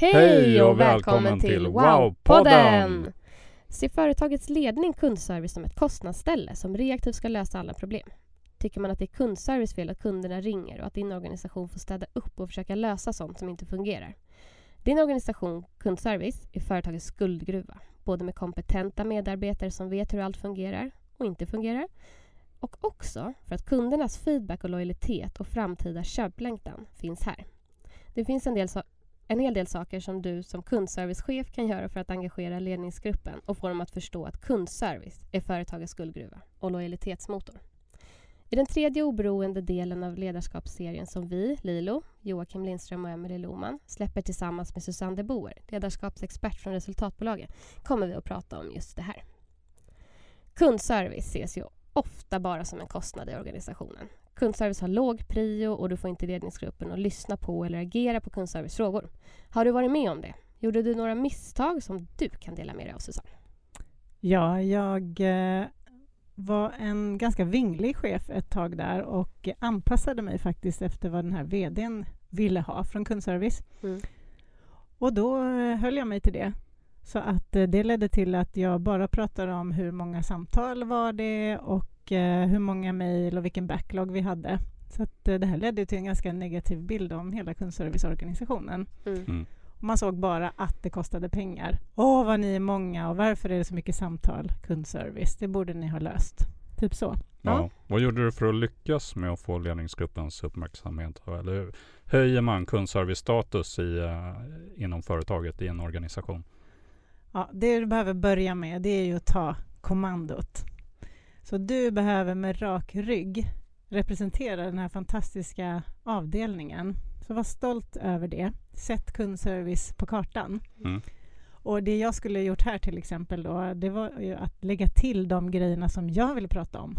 Hej och välkommen till Wow-podden! Se företagets ledning kundservice som ett kostnadsställe som reaktivt ska lösa alla problem. Tycker man att det är kundservice fel att kunderna ringer och att din organisation får städa upp och försöka lösa sånt som inte fungerar? Din organisation Kundservice är företagets skuldgruva, både med kompetenta medarbetare som vet hur allt fungerar och inte fungerar och också för att kundernas feedback och lojalitet och framtida köplängtan finns här. Det finns en, del en hel del saker som du som kundservicechef kan göra för att engagera ledningsgruppen och få dem att förstå att kundservice är företagets guldgruva och lojalitetsmotor. I den tredje oberoende delen av ledarskapsserien som vi, Lilo, Joakim Lindström och Emelie Loman släpper tillsammans med Susanne de Boer, ledarskapsexpert från Resultatbolaget, kommer vi att prata om just det här. Kundservice ses ju ofta bara som en kostnad i organisationen. Kundservice har låg prio och du får inte ledningsgruppen att lyssna på eller agera på kundservicefrågor. Har du varit med om det? Gjorde du några misstag som du kan dela med dig av, Susanne? Ja, jag eh, var en ganska vinglig chef ett tag där och anpassade mig faktiskt efter vad den här vdn ville ha från kundservice. Mm. Och då eh, höll jag mig till det. Så att eh, det ledde till att jag bara pratade om hur många samtal var det och eh, hur många mejl och vilken backlog vi hade. Så att det här ledde till en ganska negativ bild om hela kundserviceorganisationen. Mm. Mm. Man såg bara att det kostade pengar. Åh, vad ni är många och varför är det så mycket samtal? Kundservice, det borde ni ha löst. Typ så. Ja. ja. Vad gjorde du för att lyckas med att få ledningsgruppens uppmärksamhet? Eller hur höjer man kundservice-status i, uh, inom företaget i en organisation? Ja, det du behöver börja med det är ju att ta kommandot. Så du behöver med rak rygg representera den här fantastiska avdelningen. Så var stolt över det. Sätt kundservice på kartan. Mm. Och det jag skulle gjort här till exempel då, det var ju att lägga till de grejerna som jag ville prata om.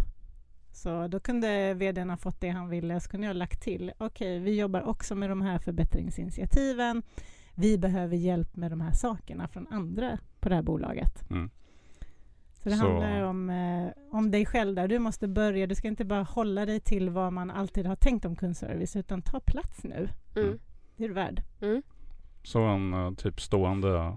Så då kunde vdn ha fått det han ville, så kunde jag lagt till, okej, okay, vi jobbar också med de här förbättringsinitiativen vi behöver hjälp med de här sakerna från andra på det här bolaget. Mm. Så det så. handlar om, eh, om dig själv där. Du måste börja. Du ska inte bara hålla dig till vad man alltid har tänkt om kundservice, utan ta plats nu. Mm. Det är du värd. Mm. Så en uh, typ stående uh,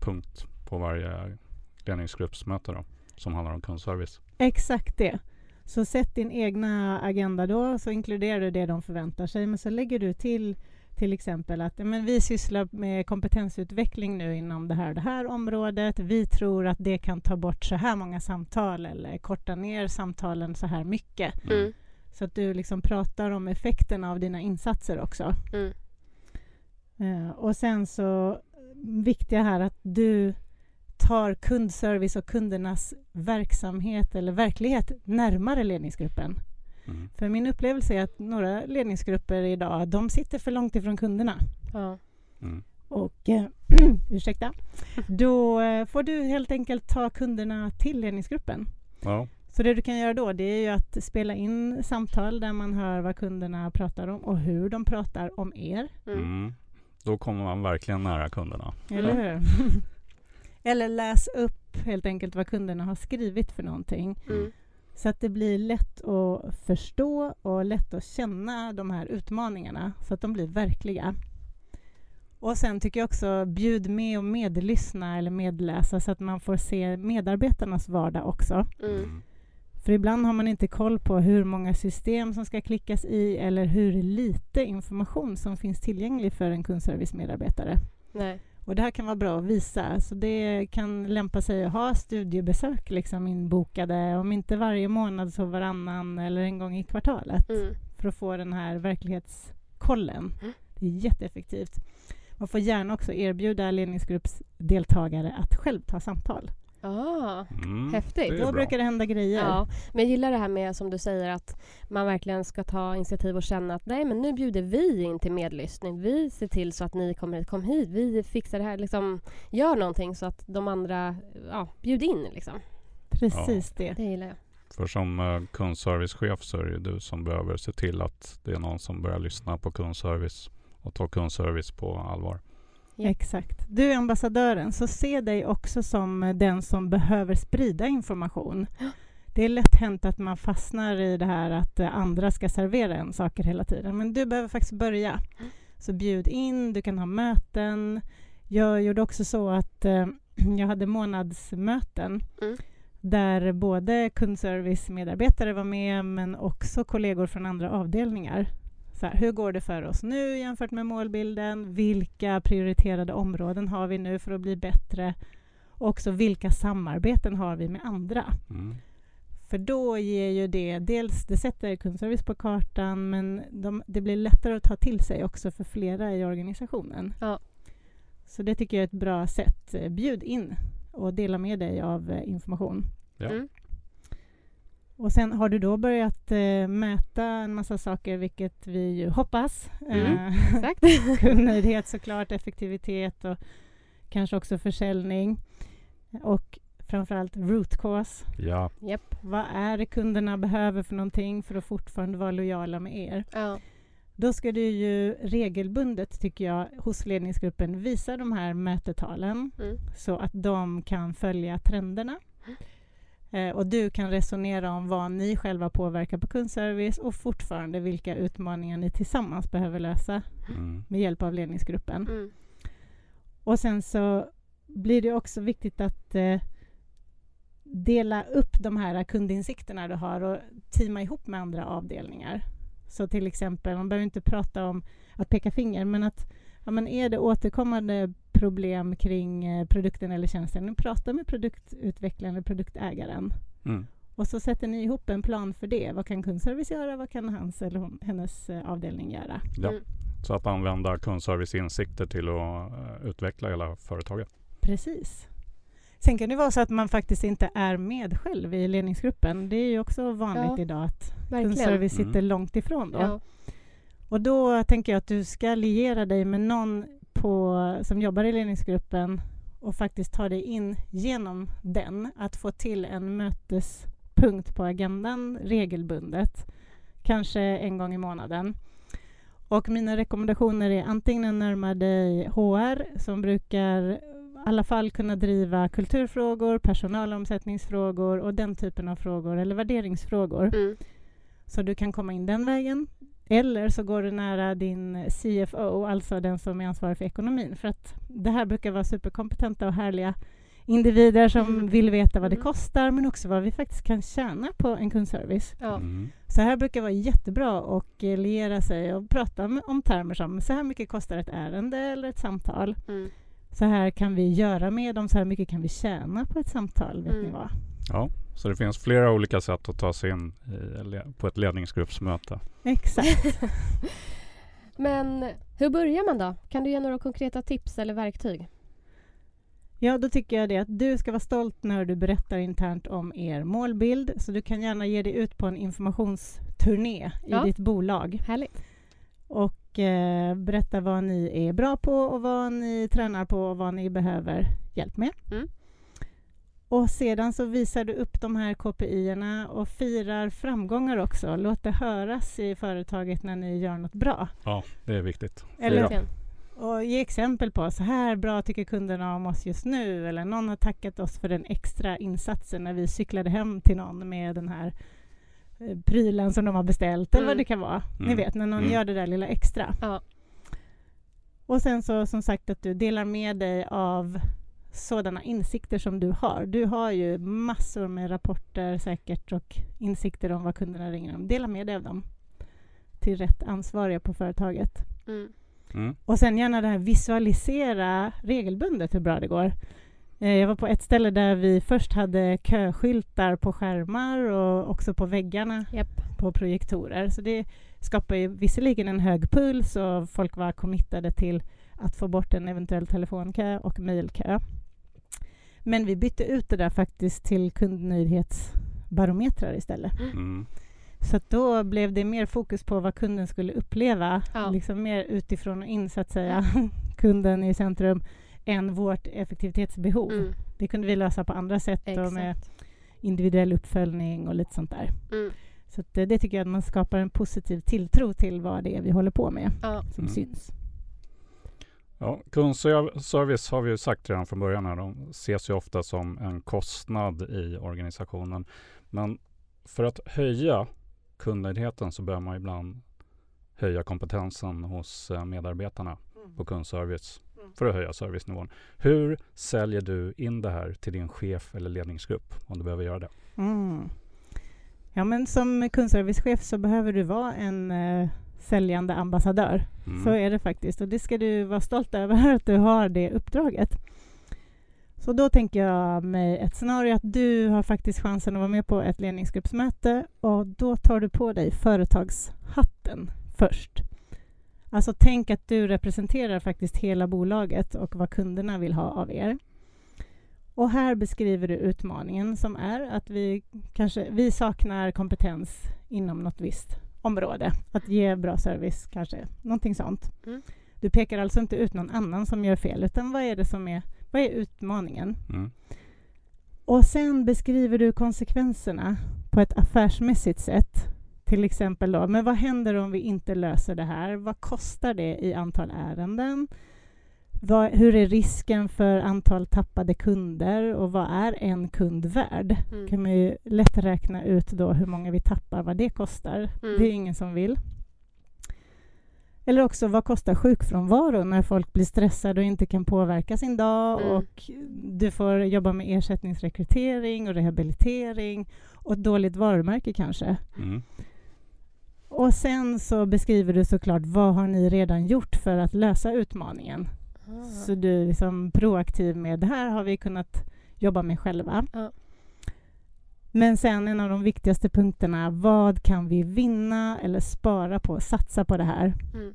punkt på varje ledningsgruppsmöte då, som handlar om kundservice? Exakt det. Så sätt din egna agenda då, så inkluderar du det de förväntar sig, men så lägger du till till exempel att men vi sysslar med kompetensutveckling nu inom det här det här området. Vi tror att det kan ta bort så här många samtal eller korta ner samtalen så här mycket. Mm. Så att du liksom pratar om effekterna av dina insatser också. Mm. Uh, och sen så viktiga här att du tar kundservice och kundernas verksamhet eller verklighet närmare ledningsgruppen. Mm. För min upplevelse är att några ledningsgrupper idag, de sitter för långt ifrån kunderna. Ja. Mm. Och, äh, ursäkta, då äh, får du helt enkelt ta kunderna till ledningsgruppen. Ja. Så det du kan göra då, det är ju att spela in samtal där man hör vad kunderna pratar om och hur de pratar om er. Mm. mm. Då kommer man verkligen nära kunderna. Eller hur? Eller läs upp helt enkelt vad kunderna har skrivit för någonting. Mm. Så att det blir lätt att förstå och lätt att känna de här utmaningarna så att de blir verkliga. Och sen tycker jag också bjud med och medlyssna eller medläsa så att man får se medarbetarnas vardag också. Mm. För ibland har man inte koll på hur många system som ska klickas i eller hur lite information som finns tillgänglig för en kundservice-medarbetare. Nej. Och det här kan vara bra att visa. Så det kan lämpa sig att ha studiebesök liksom inbokade, om inte varje månad så varannan eller en gång i kvartalet Mm. för att få den här verklighetskollen. Mm. Det är jätteeffektivt. Man får gärna också erbjuda ledningsgruppsdeltagare att själv ta samtal. Ah, Mm, Häftigt. Då bra. brukar det hända grejer. ja. Men jag gillar det här med som du säger att man verkligen ska ta initiativ och känna att nej men nu bjuder vi in till medlyssning. Vi ser till så att ni kommer hit. Kom hit. Vi fixar det här. Liksom, gör någonting så att de andra ja, bjud in. Liksom. Precis det. Det gillar jag. För som uh, kundservicechef så är det du som behöver se till att det är någon som börjar lyssna på kundservice och ta kundservice på allvar. Ja. Exakt. Du är ambassadören, så se dig också som eh, den som behöver sprida information. Det är lätt hänt att man fastnar i det här att eh, andra ska servera en saker hela tiden. Men du behöver faktiskt börja. Så bjud in, du kan ha möten. Jag gjorde också så att eh, jag hade månadsmöten Mm. där både kundservice-medarbetare var med men också kollegor från andra avdelningar. Så här, hur går det för oss nu jämfört med målbilden? Vilka prioriterade områden har vi nu för att bli bättre? Och också vilka samarbeten har vi med andra? Mm. För då ger ju det, dels det sätter kundservice på kartan men de, det blir lättare att ta till sig också för flera i organisationen. Ja. Så det tycker jag är ett bra sätt. Bjud in och dela med dig av eh, information. Ja. Mm. Och sen har du då börjat eh, mäta en massa saker, vilket vi ju hoppas. Mm. Eh, Exakt. kundnöjdhet såklart, effektivitet och kanske också försäljning. Och framförallt root cause. Ja, Japp. Vad är det kunderna behöver för någonting för att fortfarande vara lojala med er? Ja. Då ska du ju regelbundet, tycker jag, hos ledningsgruppen visa de här mätetalen Mm. så att de kan följa trenderna. Eh, och du kan resonera om vad ni själva påverkar på kundservice och fortfarande vilka utmaningar ni tillsammans behöver lösa mm. med hjälp av ledningsgruppen. Mm. Och sen så blir det också viktigt att eh, dela upp de här kundinsikterna du har och teama ihop med andra avdelningar. Så till exempel, man behöver inte prata om att peka finger, men att ja, men är det återkommande problem kring eh, produkten eller tjänsten, prata med produktutvecklaren eller produktägaren. Mm. Och så sätter ni ihop en plan för det. Vad kan kundservice göra? Vad kan hans eller hon, hennes eh, avdelning göra? Ja. Mm. Så att använda kundserviceinsikter till att eh, utveckla hela företaget. Precis. Sen kan det vara så att man faktiskt inte är med själv i ledningsgruppen. Det är ju också vanligt Ja, idag att Verkligen. kundservice Mm. sitter långt ifrån. Då. Ja. Och då tänker jag att du ska liera dig med någon på, som jobbar i ledningsgruppen och faktiskt ta dig in genom den. Att få till en mötespunkt på agendan regelbundet. Kanske en gång i månaden. Och mina rekommendationer är antingen närma dig HR som brukar i alla fall kunna driva kulturfrågor, personalomsättningsfrågor och den typen av frågor eller värderingsfrågor. Mm. Så du kan komma in den vägen. Eller så går du nära din CFO, alltså den som är ansvarig för ekonomin. För att det här brukar vara superkompetenta och härliga individer som Mm. vill veta vad det Mm. kostar men också vad vi faktiskt kan tjäna på en kundservice. Ja. Mm. Så här brukar vara jättebra att liera sig och prata om, om termer som så här mycket kostar ett ärende eller ett samtal. Mm. Så här kan vi göra med dem, så här mycket kan vi tjäna på ett samtal. Vet Mm. ni vad? Ja, så det finns flera olika sätt att ta sig in i, på ett ledningsgruppsmöte. Exakt. Men hur börjar man då? Kan du ge några konkreta tips eller verktyg? Ja, då tycker jag det att du ska vara stolt när du berättar internt om er målbild. Så du kan gärna ge dig ut på en informationsturné i Ja. ditt bolag Härligt. och eh, berätta vad ni är bra på och vad ni tränar på och vad ni behöver hjälp med. Mm. Och sedan så visar du upp de här KPI-erna och firar framgångar också. Låt det höras i företaget när ni gör något bra. Ja, det är viktigt. Eller-. Och ge exempel på så här bra tycker kunderna om oss just nu eller någon har tackat oss för den extra insatsen när vi cyklade hem till någon med den här eh, prylen som de har beställt eller vad Mm. det kan vara. Ni Mm. vet när någon Mm. gör det där lilla extra. Ja. Och sen så som sagt att du delar med dig av sådana insikter som du har. Du har ju massor med rapporter säkert och insikter om vad kunderna ringer om. Dela med dig av dem till rätt ansvariga på företaget. Mm. Mm. Och sen gärna det här visualisera regelbundet hur bra det går. Eh, Jag var på ett ställe där vi först hade köskyltar på skärmar och också på väggarna Japp. på projektorer. Så det skapar ju visserligen en hög puls och folk var committade till att få bort en eventuell telefonkö och mejlkö. Men vi bytte ut det där faktiskt till kundnöjdhetsbarometrar istället. Mm. Så att då blev det mer fokus på vad kunden skulle uppleva, Ja. liksom mer utifrån och in så att säga, kunden i centrum, än vårt effektivitetsbehov. Mm. Det kunde vi lösa på andra sätt och med individuell uppföljning och lite sånt där. Mm. Så att eh, det tycker jag att man skapar en positiv tilltro till vad det är vi håller på med, Ja. som Mm. syns. Ja, kundservice har vi ju sagt redan från början här. De ses ju ofta som en kostnad i organisationen. Men för att höja kundnöjdheten så bör man ibland höja kompetensen hos eh, medarbetarna på kundservice för att höja servicenivån. Hur säljer du in det här till din chef eller ledningsgrupp om du behöver göra det? Mm. Ja, men som kundservicechef så behöver du vara en eh, säljande ambassadör. Mm. Så är det faktiskt och det ska du vara stolt över att du har det uppdraget. Så då tänker jag mig ett scenario att du har faktiskt chansen att vara med på ett ledningsgruppsmöte och då tar du på dig företagshatten först. Alltså tänk att du representerar faktiskt hela bolaget och vad kunderna vill ha av er. Och här beskriver du utmaningen som är att vi kanske vi saknar kompetens inom något visst område. Att ge bra service kanske, någonting sånt. Mm. Du pekar alltså inte ut någon annan som gör fel, utan vad är det som är, vad är utmaningen? Mm. Och sen beskriver du konsekvenserna på ett affärsmässigt sätt. Till exempel då, men vad händer om vi inte löser det här? Vad kostar det i antal ärenden? Vad, hur är risken för antal tappade kunder och vad är en kund värd? Mm. kan man ju lätt räkna ut då hur många vi tappar, vad det kostar. Mm. Det är ingen som vill. Eller också, vad kostar sjukfrånvaro när folk blir stressade och inte kan påverka sin dag Mm. och du får jobba med ersättningsrekrytering och rehabilitering och ett dåligt varumärke kanske. Mm. Och sen så beskriver du såklart vad har ni redan gjort för att lösa utmaningen. Ah. Så du är liksom proaktiv med det här har vi kunnat jobba med själva. Ja. Men sen en av de viktigaste punkterna, vad kan vi vinna eller spara på, satsa på det här? Mm.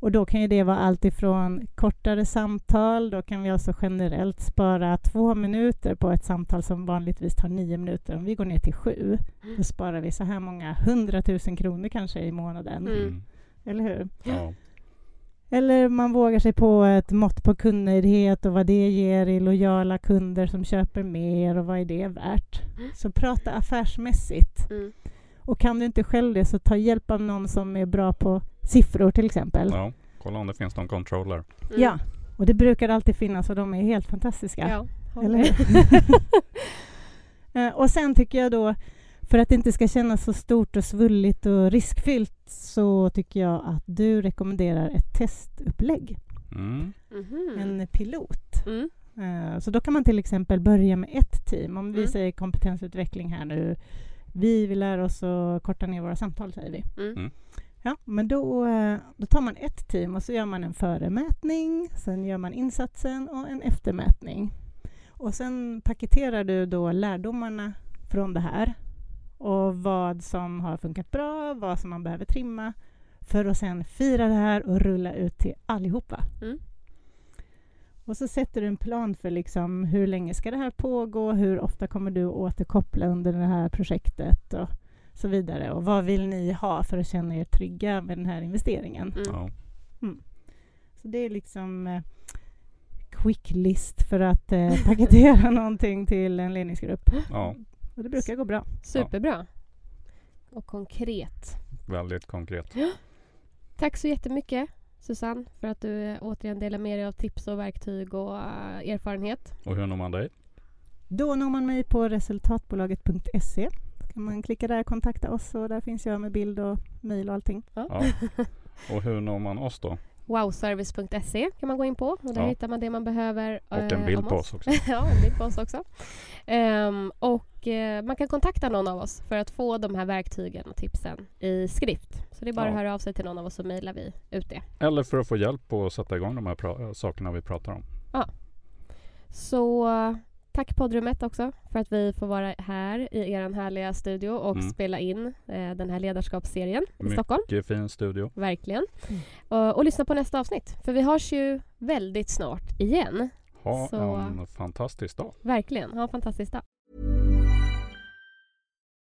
Och då kan ju det vara allt ifrån kortare samtal, då kan vi alltså generellt spara två minuter på ett samtal som vanligtvis tar nio minuter. Om vi går ner till sju, då sparar vi så här många hundratusen kronor kanske i månaden. Mm. Mm. Eller hur? Ja. Eller man vågar sig på ett mått på kundnöjdhet och vad det ger i lojala kunder som köper mer och vad är det värt? Så prata affärsmässigt. Mm. Och kan du inte själv det så ta hjälp av någon som är bra på siffror till exempel. ja, kolla om det finns någon controller. Mm. Ja, och det brukar alltid finnas och de är helt fantastiska. Ja, håller Eller med. Eh, och sen tycker jag då, för att det inte ska kännas så stort och svulligt och riskfyllt så tycker jag att du rekommenderar ett testupplägg, Mm. Mhm. en pilot. Mm. Eh, Så då kan man till exempel börja med ett team. Om vi Mm. säger kompetensutveckling här nu. Vi vill lära oss att korta ner våra samtal, säger vi. Mm. Mm. Ja, men då, eh, då tar man ett team och så gör man en föremätning, sen gör man insatsen och en eftermätning. Och sen paketerar du då lärdomarna från det här och vad som har funkat bra, vad som man behöver trimma för att sen fira det här och rulla ut till allihopa. Mm. Och så sätter du en plan för liksom hur länge ska det här pågå, hur ofta kommer du att återkoppla under det här projektet och så vidare. Och vad vill ni ha för att känna er trygga med den här investeringen? Mm. Ja. Så det är liksom eh, quick list för att eh, paketera någonting till en ledningsgrupp. ja, Och det brukar gå bra. Superbra. Och konkret. väldigt konkret. Tack så jättemycket Susanne för att du eh, återigen delar med dig av tips och verktyg och eh, erfarenhet. Och hur når man dig? Då når man mig på resultatbolaget.se. kan man klicka där, kontakta oss och där finns jag med bild och mejl och allting. Ja. Och hur når man oss då? wowservice.se kan man gå in på och där Ja. hittar man det man behöver. Och en eh, bild om på oss. också. ja, en bild på oss också. Ehm, och eh, man kan kontakta någon av oss för att få de här verktygen och tipsen i skrift. Så det är bara Ja. att höra av sig till någon av oss så mejlar vi ut det. Eller för att få hjälp att sätta igång de här sakerna vi pratar om. Så tack poddrummet också för att vi får vara här i er härliga studio och Mm. spela in eh, den här ledarskapsserien i Stockholm. Mycket fin studio. Verkligen. Mm. Och, och lyssna på nästa avsnitt. För vi hörs ju väldigt snart igen. Ha Så- en fantastisk dag. Verkligen. Ha en fantastisk dag.